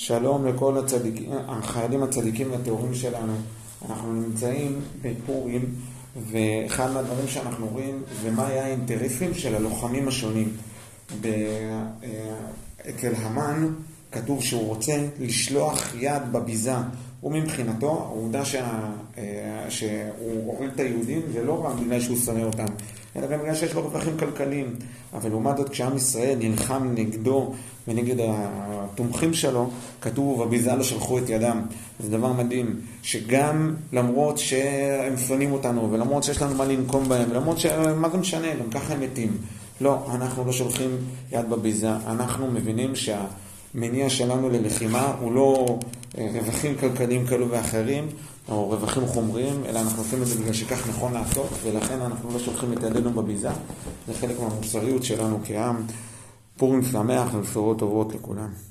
שלום לכל הצדיקים, החיילים הצדיקים והטהורים שלנו. אנחנו נמצאים בפורים, ואחד מהדברים שאנחנו רואים זה מה היה האינטרסים של הלוחמים השונים. אצל המן כתוב שהוא רוצה לשלוח יד בביזה. ומבחינתו, העובדה שה... שהוא הוריד את היהודים זה לא רק בגלל שהוא שונא אותם, אלא גם בגלל שיש לו רווחים כלכליים. אבל לעומת זאת, כשעם ישראל נלחם נגדו ונגד התומכים שלו, כתוב, בביזה לא שלחו את ידם. זה דבר מדהים, שגם למרות שהם שונאים אותנו, ולמרות שיש לנו מה לנקום בהם, למרות ש... מה זה משנה, גם ככה הם מתים. לא, אנחנו לא שולחים יד בביזה, אנחנו מבינים שה... מניע שלנו ללחימה הוא לא רווחים כלכליים כאלו ואחרים, או רווחים חומריים, אלא אנחנו עושים את זה בגלל שכך נכון לעשות, ולכן אנחנו לא שולחים את ידינו בביזה. זה חלק מהמוסריות שלנו כעם. פורים שמח ובשורות טובות לכולם.